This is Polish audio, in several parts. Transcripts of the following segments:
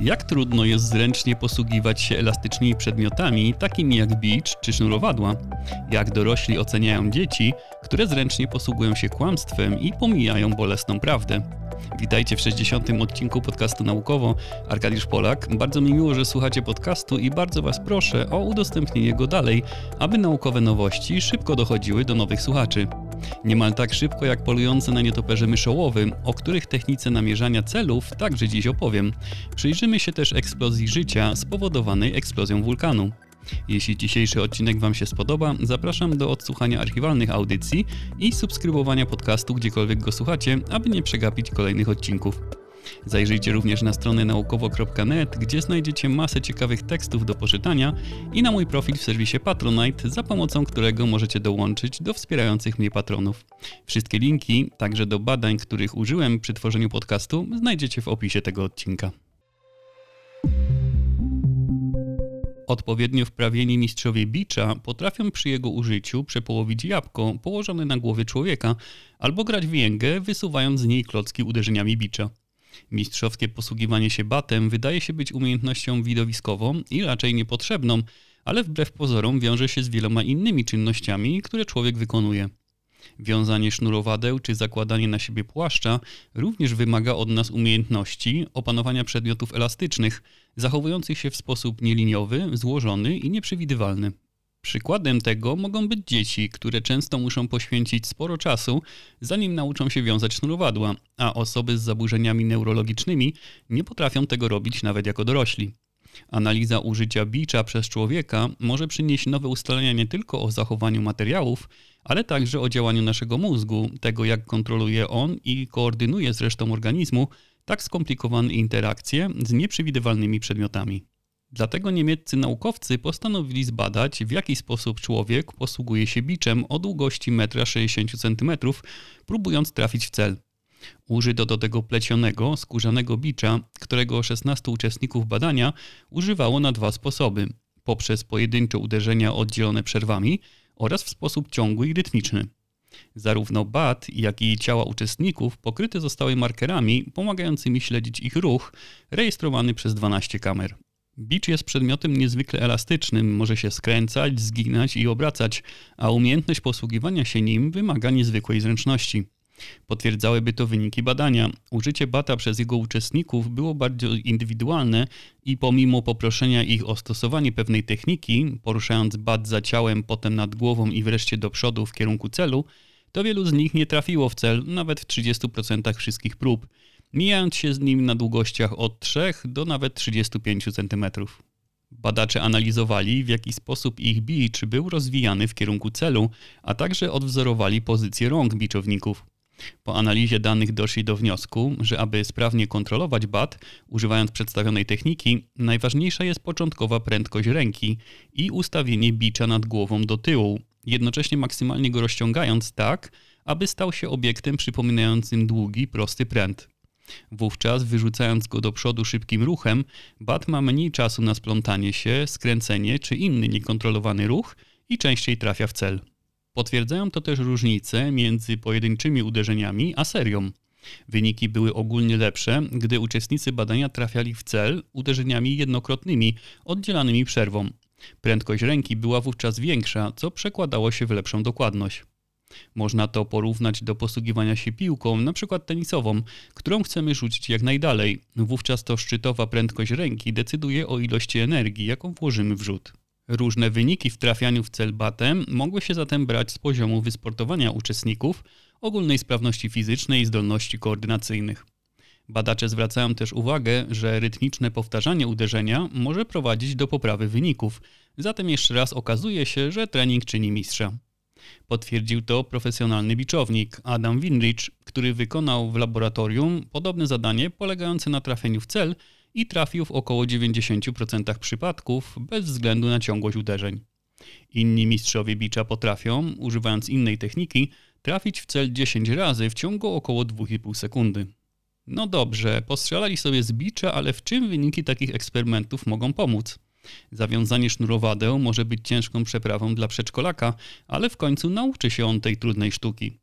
Jak trudno jest zręcznie posługiwać się elastycznymi przedmiotami, takimi jak bicz czy sznurowadła? Jak dorośli oceniają dzieci, które zręcznie posługują się kłamstwem i pomijają bolesną prawdę? Witajcie w 60. odcinku podcastu Naukowo. Arkadiusz Polak. Bardzo mi miło, że słuchacie podcastu i bardzo Was proszę o udostępnienie go dalej, aby naukowe nowości szybko dochodziły do nowych słuchaczy. Niemal tak szybko jak polujące na nietoperze myszołowy, o których technice namierzania celów także dziś opowiem. Przyjrzymy się też eksplozji życia spowodowanej eksplozją wulkanu. Jeśli dzisiejszy odcinek Wam się spodoba, zapraszam do odsłuchania archiwalnych audycji i subskrybowania podcastu gdziekolwiek go słuchacie, aby nie przegapić kolejnych odcinków. Zajrzyjcie również na stronę naukowo.net, gdzie znajdziecie masę ciekawych tekstów do poczytania i na mój profil w serwisie Patronite, za pomocą którego możecie dołączyć do wspierających mnie patronów. Wszystkie linki, także do badań, których użyłem przy tworzeniu podcastu, znajdziecie w opisie tego odcinka. Odpowiednio wprawieni mistrzowie bicza potrafią przy jego użyciu przepołowić jabłko położone na głowie człowieka albo grać w jęgę, wysuwając z niej klocki uderzeniami bicza. Mistrzowskie posługiwanie się batem wydaje się być umiejętnością widowiskową i raczej niepotrzebną, ale wbrew pozorom wiąże się z wieloma innymi czynnościami, które człowiek wykonuje. Wiązanie sznurowadeł czy zakładanie na siebie płaszcza również wymaga od nas umiejętności opanowania przedmiotów elastycznych, zachowujących się w sposób nieliniowy, złożony i nieprzewidywalny. Przykładem tego mogą być dzieci, które często muszą poświęcić sporo czasu, zanim nauczą się wiązać sznurowadła, a osoby z zaburzeniami neurologicznymi nie potrafią tego robić nawet jako dorośli. Analiza użycia bicza przez człowieka może przynieść nowe ustalenia nie tylko o zachowaniu materiałów, ale także o działaniu naszego mózgu, tego jak kontroluje on i koordynuje z resztą organizmu tak skomplikowane interakcje z nieprzewidywalnymi przedmiotami. Dlatego niemieccy naukowcy postanowili zbadać, w jaki sposób człowiek posługuje się biczem o długości 1,60 cm, próbując trafić w cel. Użyto do tego plecionego, skórzanego bicza, którego 16 uczestników badania używało na dwa sposoby: poprzez pojedyncze uderzenia oddzielone przerwami oraz w sposób ciągły i rytmiczny. Zarówno bat, jak i ciała uczestników pokryte zostały markerami pomagającymi śledzić ich ruch, rejestrowany przez 12 kamer. Bicz jest przedmiotem niezwykle elastycznym, może się skręcać, zginać i obracać, a umiejętność posługiwania się nim wymaga niezwykłej zręczności. Potwierdzałyby to wyniki badania. Użycie bata przez jego uczestników było bardzo indywidualne i pomimo poproszenia ich o stosowanie pewnej techniki, poruszając bat za ciałem, potem nad głową i wreszcie do przodu w kierunku celu, to wielu z nich nie trafiło w cel nawet w 30% wszystkich prób, mijając się z nim na długościach od 3 do nawet 35 cm. Badacze analizowali, w jaki sposób ich bicz był rozwijany w kierunku celu, a także odwzorowali pozycję rąk biczowników. Po analizie danych doszli do wniosku, że aby sprawnie kontrolować bat, używając przedstawionej techniki, najważniejsza jest początkowa prędkość ręki i ustawienie bicza nad głową do tyłu, jednocześnie maksymalnie go rozciągając tak, aby stał się obiektem przypominającym długi, prosty pręt. Wówczas, wyrzucając go do przodu szybkim ruchem, bat ma mniej czasu na splątanie się, skręcenie czy inny niekontrolowany ruch i częściej trafia w cel. Potwierdzają to też różnice między pojedynczymi uderzeniami a serią. Wyniki były ogólnie lepsze, gdy uczestnicy badania trafiali w cel uderzeniami jednokrotnymi, oddzielanymi przerwą. Prędkość ręki była wówczas większa, co przekładało się w lepszą dokładność. Można to porównać do posługiwania się piłką, na przykład tenisową, którą chcemy rzucić jak najdalej. Wówczas to szczytowa prędkość ręki decyduje o ilości energii, jaką włożymy w rzut. Różne wyniki w trafianiu w cel batem mogły się zatem brać z poziomu wysportowania uczestników, ogólnej sprawności fizycznej i zdolności koordynacyjnych. Badacze zwracają też uwagę, że rytmiczne powtarzanie uderzenia może prowadzić do poprawy wyników, zatem jeszcze raz okazuje się, że trening czyni mistrza. Potwierdził to profesjonalny biczownik Adam Winrich, który wykonał w laboratorium podobne zadanie polegające na trafieniu w cel i trafił w około 90% przypadków bez względu na ciągłość uderzeń. Inni mistrzowie bicza potrafią, używając innej techniki, trafić w cel 10 razy w ciągu około 2,5 sekundy. No dobrze, postrzelali sobie z bicza, ale w czym wyniki takich eksperymentów mogą pomóc? Zawiązanie sznurowadeł może być ciężką przeprawą dla przedszkolaka, ale w końcu nauczy się on tej trudnej sztuki.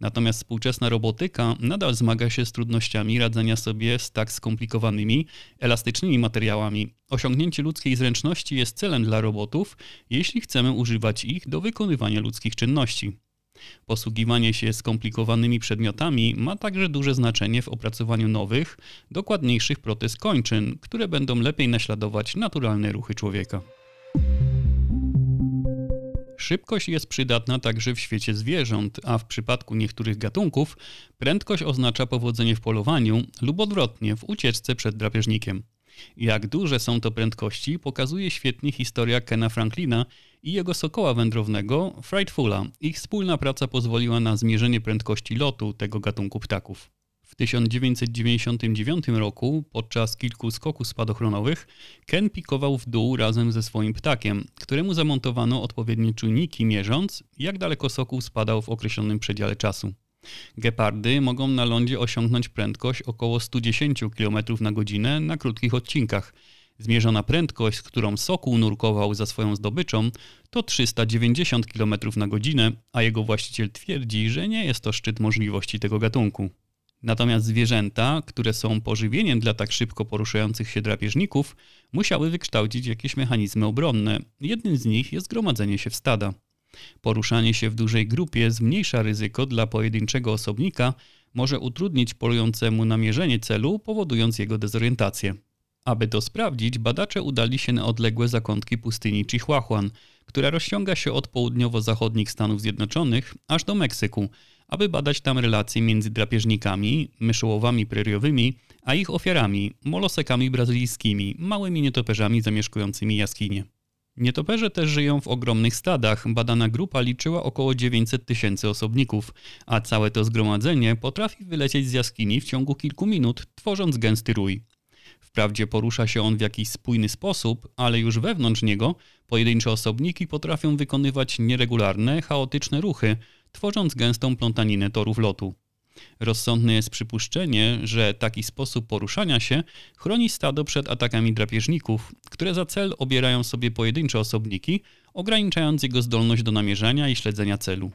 Natomiast współczesna robotyka nadal zmaga się z trudnościami radzenia sobie z tak skomplikowanymi, elastycznymi materiałami. Osiągnięcie ludzkiej zręczności jest celem dla robotów, jeśli chcemy używać ich do wykonywania ludzkich czynności. Posługiwanie się skomplikowanymi przedmiotami ma także duże znaczenie w opracowaniu nowych, dokładniejszych protez kończyn, które będą lepiej naśladować naturalne ruchy człowieka. Szybkość jest przydatna także w świecie zwierząt, a w przypadku niektórych gatunków prędkość oznacza powodzenie w polowaniu lub odwrotnie w ucieczce przed drapieżnikiem. Jak duże są to prędkości, pokazuje świetnie historia Kena Franklina i jego sokoła wędrownego Frightfula. Ich wspólna praca pozwoliła na zmierzenie prędkości lotu tego gatunku ptaków. W 1999 roku, podczas kilku skoków spadochronowych, Ken pikował w dół razem ze swoim ptakiem, któremu zamontowano odpowiednie czujniki mierząc, jak daleko sokół spadał w określonym przedziale czasu. Gepardy mogą na lądzie osiągnąć prędkość około 110 km na godzinę na krótkich odcinkach. Zmierzona prędkość, z którą sokół nurkował za swoją zdobyczą, to 390 km na godzinę, a jego właściciel twierdzi, że nie jest to szczyt możliwości tego gatunku. Natomiast zwierzęta, które są pożywieniem dla tak szybko poruszających się drapieżników, musiały wykształcić jakieś mechanizmy obronne. Jednym z nich jest gromadzenie się w stada. Poruszanie się w dużej grupie zmniejsza ryzyko dla pojedynczego osobnika, może utrudnić polującemu namierzenie celu, powodując jego dezorientację. Aby to sprawdzić, badacze udali się na odległe zakątki pustyni Chihuahuan, która rozciąga się od południowo-zachodnich Stanów Zjednoczonych aż do Meksyku, aby badać tam relacje między drapieżnikami, myszołowami preriowymi, a ich ofiarami, molosekami brazylijskimi, małymi nietoperzami zamieszkującymi jaskinie. Nietoperze też żyją w ogromnych stadach. Badana grupa liczyła około 900 tysięcy osobników, a całe to zgromadzenie potrafi wylecieć z jaskini w ciągu kilku minut, tworząc gęsty rój. Wprawdzie porusza się on w jakiś spójny sposób, ale już wewnątrz niego pojedyncze osobniki potrafią wykonywać nieregularne, chaotyczne ruchy, tworząc gęstą plątaninę torów lotu. Rozsądne jest przypuszczenie, że taki sposób poruszania się chroni stado przed atakami drapieżników, które za cel obierają sobie pojedyncze osobniki, ograniczając jego zdolność do namierzania i śledzenia celu.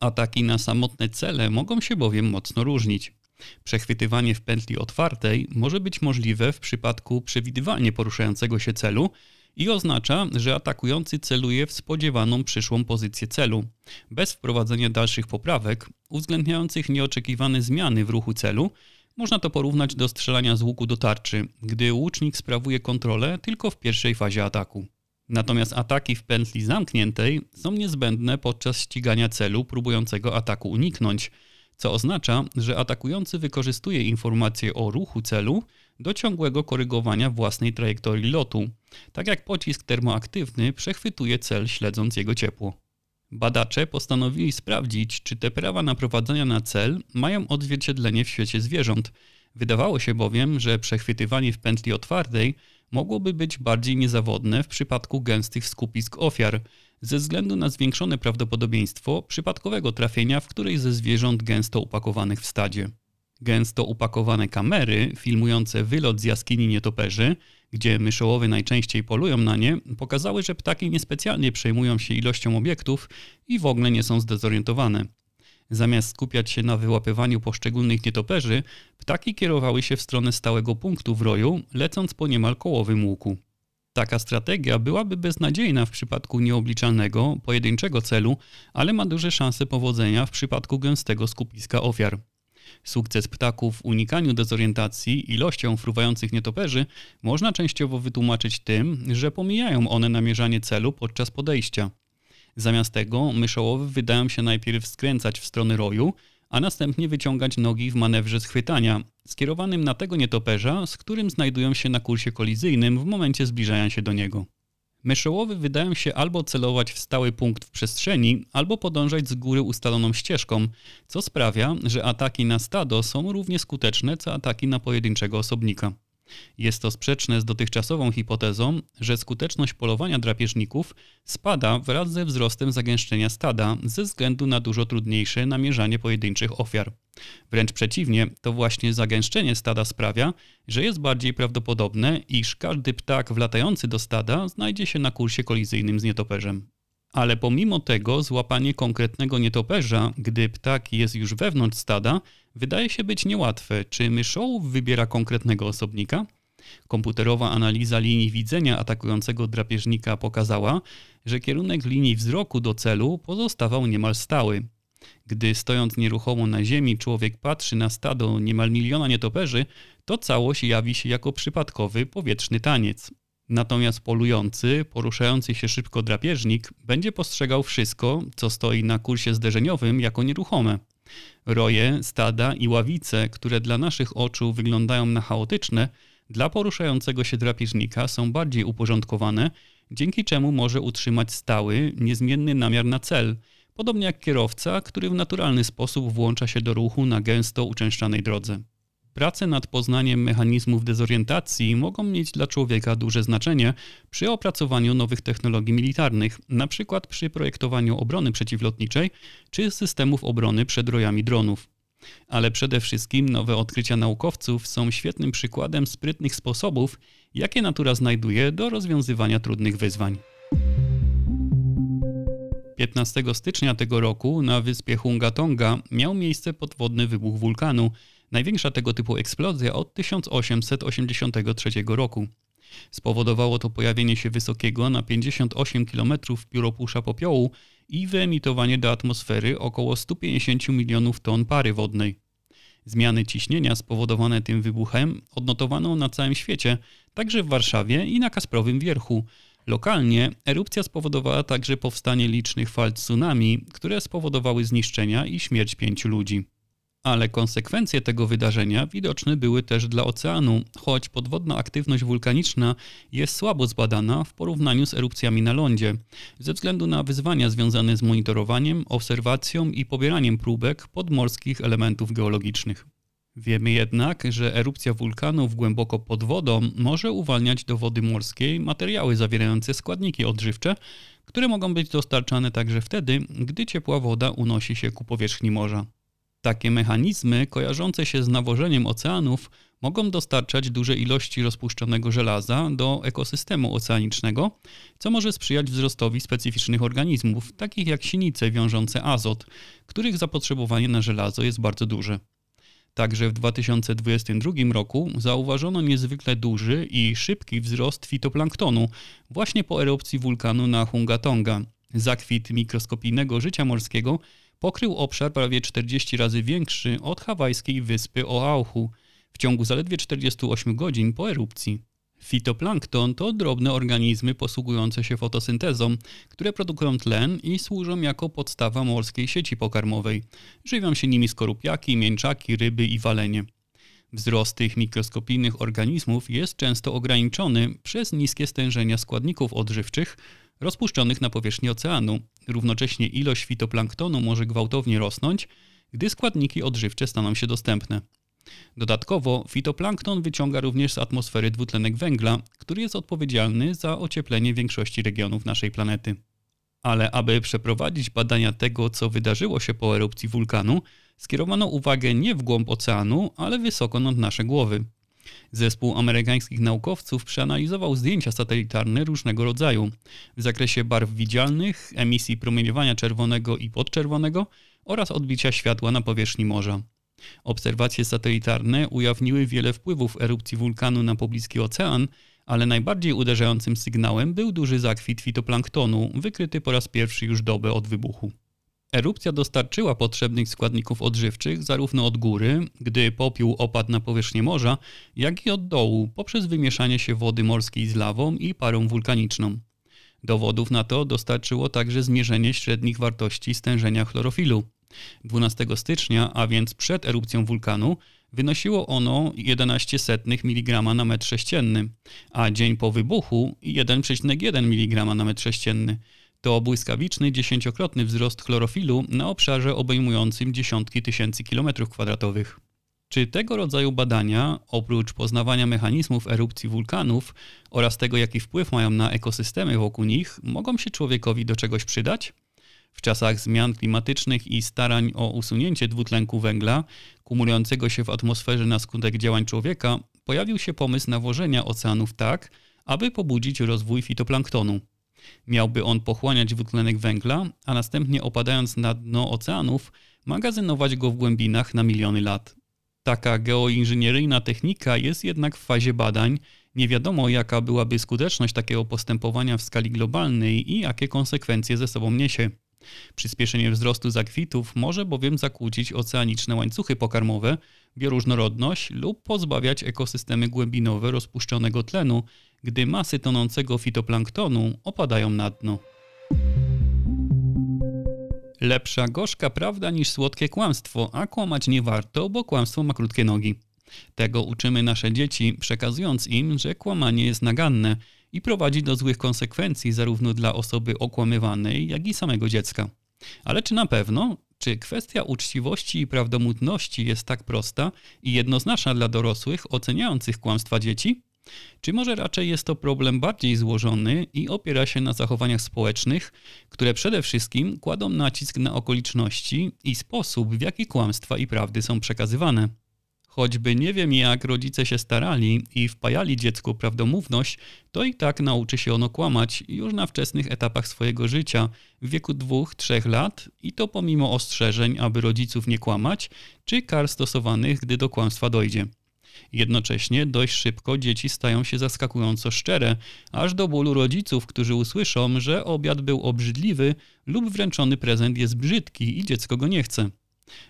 Ataki na samotne cele mogą się bowiem mocno różnić. Przechwytywanie w pętli otwartej może być możliwe w przypadku przewidywania poruszającego się celu i oznacza, że atakujący celuje w spodziewaną przyszłą pozycję celu, bez wprowadzenia dalszych poprawek uwzględniających nieoczekiwane zmiany w ruchu celu. Można to porównać do strzelania z łuku do tarczy, gdy łucznik sprawuje kontrolę tylko w pierwszej fazie ataku. Natomiast ataki w pętli zamkniętej są niezbędne podczas ścigania celu próbującego ataku uniknąć, co oznacza, że atakujący wykorzystuje informacje o ruchu celu do ciągłego korygowania własnej trajektorii lotu, tak jak pocisk termoaktywny przechwytuje cel śledząc jego ciepło. Badacze postanowili sprawdzić, czy te prawa naprowadzenia na cel mają odzwierciedlenie w świecie zwierząt. Wydawało się bowiem, że przechwytywanie w pętli otwartej mogłoby być bardziej niezawodne w przypadku gęstych skupisk ofiar, ze względu na zwiększone prawdopodobieństwo przypadkowego trafienia w którejś ze zwierząt gęsto upakowanych w stadzie. Gęsto upakowane kamery filmujące wylot z jaskini nietoperzy, gdzie myszołowy najczęściej polują na nie, pokazały, że ptaki niespecjalnie przejmują się ilością obiektów i w ogóle nie są zdezorientowane. Zamiast skupiać się na wyłapywaniu poszczególnych nietoperzy, ptaki kierowały się w stronę stałego punktu w roju, lecąc po niemal kołowym łuku. Taka strategia byłaby beznadziejna w przypadku nieobliczalnego, pojedynczego celu, ale ma duże szanse powodzenia w przypadku gęstego skupiska ofiar. Sukces ptaków w unikaniu dezorientacji ilością fruwających nietoperzy można częściowo wytłumaczyć tym, że pomijają one namierzanie celu podczas podejścia. Zamiast tego myszołowy wydają się najpierw skręcać w stronę roju, a następnie wyciągać nogi w manewrze schwytania, skierowanym na tego nietoperza, z którym znajdują się na kursie kolizyjnym w momencie zbliżania się do niego. Myszołowy wydają się albo celować w stały punkt w przestrzeni, albo podążać z góry ustaloną ścieżką, co sprawia, że ataki na stado są równie skuteczne co ataki na pojedynczego osobnika. Jest to sprzeczne z dotychczasową hipotezą, że skuteczność polowania drapieżników spada wraz ze wzrostem zagęszczenia stada ze względu na dużo trudniejsze namierzanie pojedynczych ofiar. Wręcz przeciwnie, to właśnie zagęszczenie stada sprawia, że jest bardziej prawdopodobne, iż każdy ptak wlatający do stada znajdzie się na kursie kolizyjnym z nietoperzem. Ale pomimo tego złapanie konkretnego nietoperza, gdy ptak jest już wewnątrz stada, wydaje się być niełatwe. Czy myszołów wybiera konkretnego osobnika? Komputerowa analiza linii widzenia atakującego drapieżnika pokazała, że kierunek linii wzroku do celu pozostawał niemal stały. Gdy stojąc nieruchomo na ziemi człowiek patrzy na stado niemal miliona nietoperzy, to całość jawi się jako przypadkowy powietrzny taniec. Natomiast polujący, poruszający się szybko drapieżnik będzie postrzegał wszystko, co stoi na kursie zderzeniowym, jako nieruchome. Roje, stada i ławice, które dla naszych oczu wyglądają na chaotyczne, dla poruszającego się drapieżnika są bardziej uporządkowane, dzięki czemu może utrzymać stały, niezmienny namiar na cel, podobnie jak kierowca, który w naturalny sposób włącza się do ruchu na gęsto uczęszczanej drodze. Prace nad poznaniem mechanizmów dezorientacji mogą mieć dla człowieka duże znaczenie przy opracowaniu nowych technologii militarnych, np. przy projektowaniu obrony przeciwlotniczej czy systemów obrony przed rojami dronów. Ale przede wszystkim nowe odkrycia naukowców są świetnym przykładem sprytnych sposobów, jakie natura znajduje do rozwiązywania trudnych wyzwań. 15 stycznia tego roku na wyspie Hungatonga miał miejsce podwodny wybuch wulkanu, największa tego typu eksplozja od 1883 roku. Spowodowało to pojawienie się wysokiego na 58 km pióropusza popiołu i wyemitowanie do atmosfery około 150 milionów ton pary wodnej. Zmiany ciśnienia spowodowane tym wybuchem odnotowano na całym świecie, także w Warszawie i na Kasprowym Wierchu. Lokalnie erupcja spowodowała także powstanie licznych fal tsunami, które spowodowały zniszczenia i śmierć pięciu ludzi. Ale konsekwencje tego wydarzenia widoczne były też dla oceanu, choć podwodna aktywność wulkaniczna jest słabo zbadana w porównaniu z erupcjami na lądzie, ze względu na wyzwania związane z monitorowaniem, obserwacją i pobieraniem próbek podmorskich elementów geologicznych. Wiemy jednak, że erupcja wulkanów głęboko pod wodą może uwalniać do wody morskiej materiały zawierające składniki odżywcze, które mogą być dostarczane także wtedy, gdy ciepła woda unosi się ku powierzchni morza. Takie mechanizmy kojarzące się z nawożeniem oceanów mogą dostarczać duże ilości rozpuszczonego żelaza do ekosystemu oceanicznego, co może sprzyjać wzrostowi specyficznych organizmów, takich jak sinice wiążące azot, których zapotrzebowanie na żelazo jest bardzo duże. Także w 2022 roku zauważono niezwykle duży i szybki wzrost fitoplanktonu właśnie po erupcji wulkanu na Hungatonga. Zakwit mikroskopijnego życia morskiego pokrył obszar prawie 40 razy większy od hawajskiej wyspy Oahu w ciągu zaledwie 48 godzin po erupcji. Fitoplankton to drobne organizmy posługujące się fotosyntezą, które produkują tlen i służą jako podstawa morskiej sieci pokarmowej. Żywią się nimi skorupiaki, mięczaki, ryby i walenie. Wzrost tych mikroskopijnych organizmów jest często ograniczony przez niskie stężenia składników odżywczych rozpuszczonych na powierzchni oceanu. Równocześnie ilość fitoplanktonu może gwałtownie rosnąć, gdy składniki odżywcze staną się dostępne. Dodatkowo fitoplankton wyciąga również z atmosfery dwutlenek węgla, który jest odpowiedzialny za ocieplenie większości regionów naszej planety. Ale aby przeprowadzić badania tego, co wydarzyło się po erupcji wulkanu, skierowano uwagę nie w głąb oceanu, ale wysoko nad nasze głowy. Zespół amerykańskich naukowców przeanalizował zdjęcia satelitarne różnego rodzaju w zakresie barw widzialnych, emisji promieniowania czerwonego i podczerwonego oraz odbicia światła na powierzchni morza. Obserwacje satelitarne ujawniły wiele wpływów erupcji wulkanu na pobliski ocean, ale najbardziej uderzającym sygnałem był duży zakwit fitoplanktonu, wykryty po raz pierwszy już dobę od wybuchu. Erupcja dostarczyła potrzebnych składników odżywczych zarówno od góry, gdy popiół opadł na powierzchnię morza, jak i od dołu poprzez wymieszanie się wody morskiej z lawą i parą wulkaniczną. Dowodów na to dostarczyło także zmierzenie średnich wartości stężenia chlorofilu. 12 stycznia, a więc przed erupcją wulkanu, wynosiło ono 11 mg na metr sześcienny, a dzień po wybuchu 1,1 mg na metr sześcienny. To błyskawiczny dziesięciokrotny wzrost chlorofilu na obszarze obejmującym dziesiątki tysięcy kilometrów kwadratowych. Czy tego rodzaju badania, oprócz poznawania mechanizmów erupcji wulkanów oraz tego, jaki wpływ mają na ekosystemy wokół nich, mogą się człowiekowi do czegoś przydać? W czasach zmian klimatycznych i starań o usunięcie dwutlenku węgla, kumulującego się w atmosferze na skutek działań człowieka, pojawił się pomysł nawożenia oceanów tak, aby pobudzić rozwój fitoplanktonu. Miałby on pochłaniać dwutlenek węgla, a następnie opadając na dno oceanów, magazynować go w głębinach na miliony lat. Taka geoinżynieryjna technika jest jednak w fazie badań. Nie wiadomo, jaka byłaby skuteczność takiego postępowania w skali globalnej i jakie konsekwencje ze sobą niesie. Przyspieszenie wzrostu zakwitów może bowiem zakłócić oceaniczne łańcuchy pokarmowe, bioróżnorodność lub pozbawiać ekosystemy głębinowe rozpuszczonego tlenu, gdy masy tonącego fitoplanktonu opadają na dno. Lepsza gorzka prawda niż słodkie kłamstwo, a kłamać nie warto, bo kłamstwo ma krótkie nogi. Tego uczymy nasze dzieci, przekazując im, że kłamanie jest naganne i prowadzi do złych konsekwencji zarówno dla osoby okłamywanej, jak i samego dziecka. Ale czy na pewno? Czy kwestia uczciwości i prawdomówności jest tak prosta i jednoznaczna dla dorosłych oceniających kłamstwa dzieci? Czy może raczej jest to problem bardziej złożony i opiera się na zachowaniach społecznych, które przede wszystkim kładą nacisk na okoliczności i sposób, w jaki kłamstwa i prawdy są przekazywane? Choćby nie wiem jak rodzice się starali i wpajali dziecku prawdomówność, to i tak nauczy się ono kłamać już na wczesnych etapach swojego życia, w wieku dwóch, trzech lat i to pomimo ostrzeżeń, aby rodziców nie kłamać, czy kar stosowanych, gdy do kłamstwa dojdzie. Jednocześnie dość szybko dzieci stają się zaskakująco szczere, aż do bólu rodziców, którzy usłyszą, że obiad był obrzydliwy lub wręczony prezent jest brzydki i dziecko go nie chce.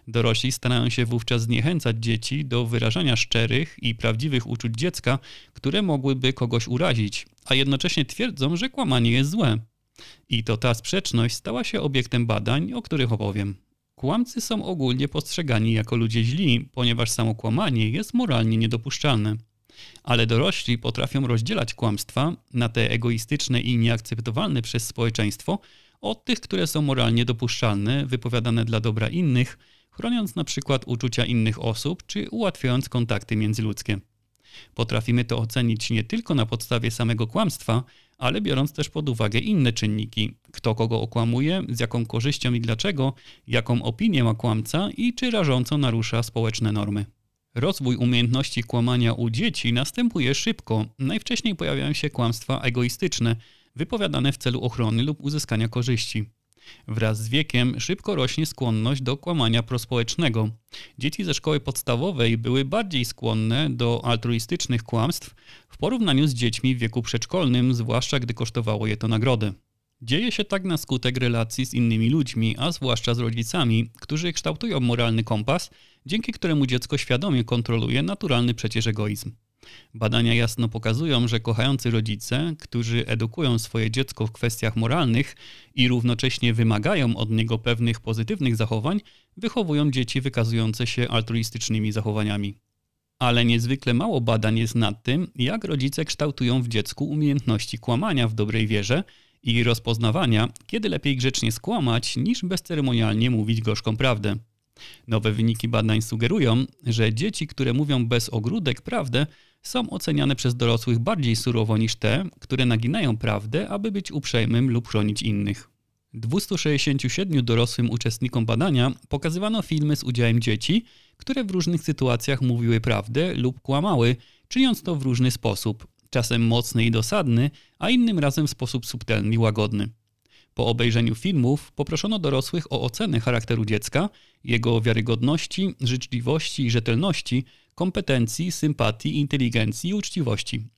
Dorośli starają się wówczas zniechęcać dzieci do wyrażania szczerych i prawdziwych uczuć dziecka, które mogłyby kogoś urazić, a jednocześnie twierdzą, że kłamanie jest złe. I to ta sprzeczność stała się obiektem badań, o których opowiem. Kłamcy są ogólnie postrzegani jako ludzie źli, ponieważ samo kłamanie jest moralnie niedopuszczalne. Ale dorośli potrafią rozdzielać kłamstwa na te egoistyczne i nieakceptowalne przez społeczeństwo od tych, które są moralnie dopuszczalne, wypowiadane dla dobra innych, chroniąc na przykład uczucia innych osób czy ułatwiając kontakty międzyludzkie. Potrafimy to ocenić nie tylko na podstawie samego kłamstwa, ale biorąc też pod uwagę inne czynniki: kto kogo okłamuje, z jaką korzyścią i dlaczego, jaką opinię ma kłamca i czy rażąco narusza społeczne normy. Rozwój umiejętności kłamania u dzieci następuje szybko. Najwcześniej pojawiają się kłamstwa egoistyczne, wypowiadane w celu ochrony lub uzyskania korzyści. Wraz z wiekiem szybko rośnie skłonność do kłamania prospołecznego. Dzieci ze szkoły podstawowej były bardziej skłonne do altruistycznych kłamstw w porównaniu z dziećmi w wieku przedszkolnym, zwłaszcza gdy kosztowało je to nagrodę. Dzieje się tak na skutek relacji z innymi ludźmi, a zwłaszcza z rodzicami, którzy kształtują moralny kompas, dzięki któremu dziecko świadomie kontroluje naturalny przecież egoizm. Badania jasno pokazują, że kochający rodzice, którzy edukują swoje dziecko w kwestiach moralnych i równocześnie wymagają od niego pewnych pozytywnych zachowań, wychowują dzieci wykazujące się altruistycznymi zachowaniami. Ale niezwykle mało badań jest nad tym, jak rodzice kształtują w dziecku umiejętności kłamania w dobrej wierze i rozpoznawania, kiedy lepiej grzecznie skłamać, niż bezceremonialnie mówić gorzką prawdę. Nowe wyniki badań sugerują, że dzieci, które mówią bez ogródek prawdę, są oceniane przez dorosłych bardziej surowo niż te, które naginają prawdę, aby być uprzejmym lub chronić innych. 267 dorosłym uczestnikom badania pokazywano filmy z udziałem dzieci, które w różnych sytuacjach mówiły prawdę lub kłamały, czyniąc to w różny sposób, czasem mocny i dosadny, a innym razem w sposób subtelny i łagodny. Po obejrzeniu filmów poproszono dorosłych o ocenę charakteru dziecka, jego wiarygodności, życzliwości i rzetelności, kompetencji, sympatii, inteligencji i uczciwości.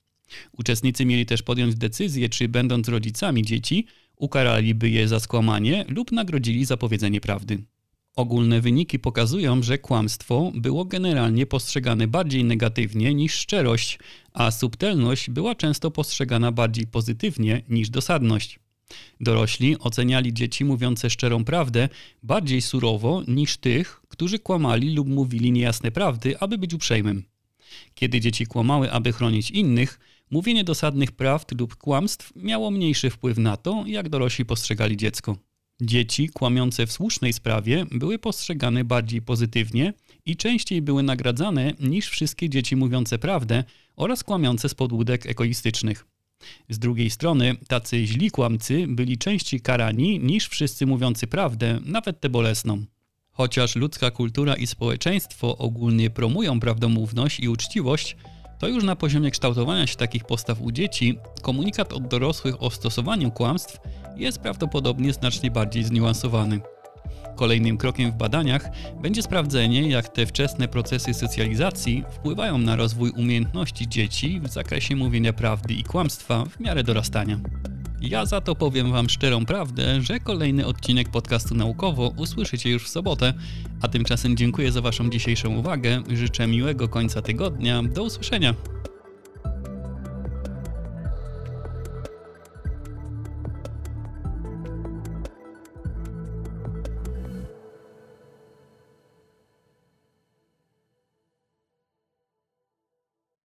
Uczestnicy mieli też podjąć decyzję, czy będąc rodzicami dzieci, ukaraliby je za skłamanie lub nagrodzili za powiedzenie prawdy. Ogólne wyniki pokazują, że kłamstwo było generalnie postrzegane bardziej negatywnie niż szczerość, a subtelność była często postrzegana bardziej pozytywnie niż dosadność. Dorośli oceniali dzieci mówiące szczerą prawdę bardziej surowo niż tych, którzy kłamali lub mówili niejasne prawdy, aby być uprzejmym. Kiedy dzieci kłamały, aby chronić innych, mówienie dosadnych prawd lub kłamstw miało mniejszy wpływ na to, jak dorośli postrzegali dziecko. Dzieci kłamiące w słusznej sprawie były postrzegane bardziej pozytywnie i częściej były nagradzane niż wszystkie dzieci mówiące prawdę oraz kłamiące z podłódek egoistycznych. Z drugiej strony, tacy źli kłamcy byli częściej karani niż wszyscy mówiący prawdę, nawet tę bolesną. Chociaż ludzka kultura i społeczeństwo ogólnie promują prawdomówność i uczciwość, to już na poziomie kształtowania się takich postaw u dzieci, komunikat od dorosłych o stosowaniu kłamstw jest prawdopodobnie znacznie bardziej zniuansowany. Kolejnym krokiem w badaniach będzie sprawdzenie, jak te wczesne procesy socjalizacji wpływają na rozwój umiejętności dzieci w zakresie mówienia prawdy i kłamstwa w miarę dorastania. Ja za to powiem Wam szczerą prawdę, że kolejny odcinek podcastu naukowo usłyszycie już w sobotę, a tymczasem dziękuję za Waszą dzisiejszą uwagę, życzę miłego końca tygodnia, do usłyszenia.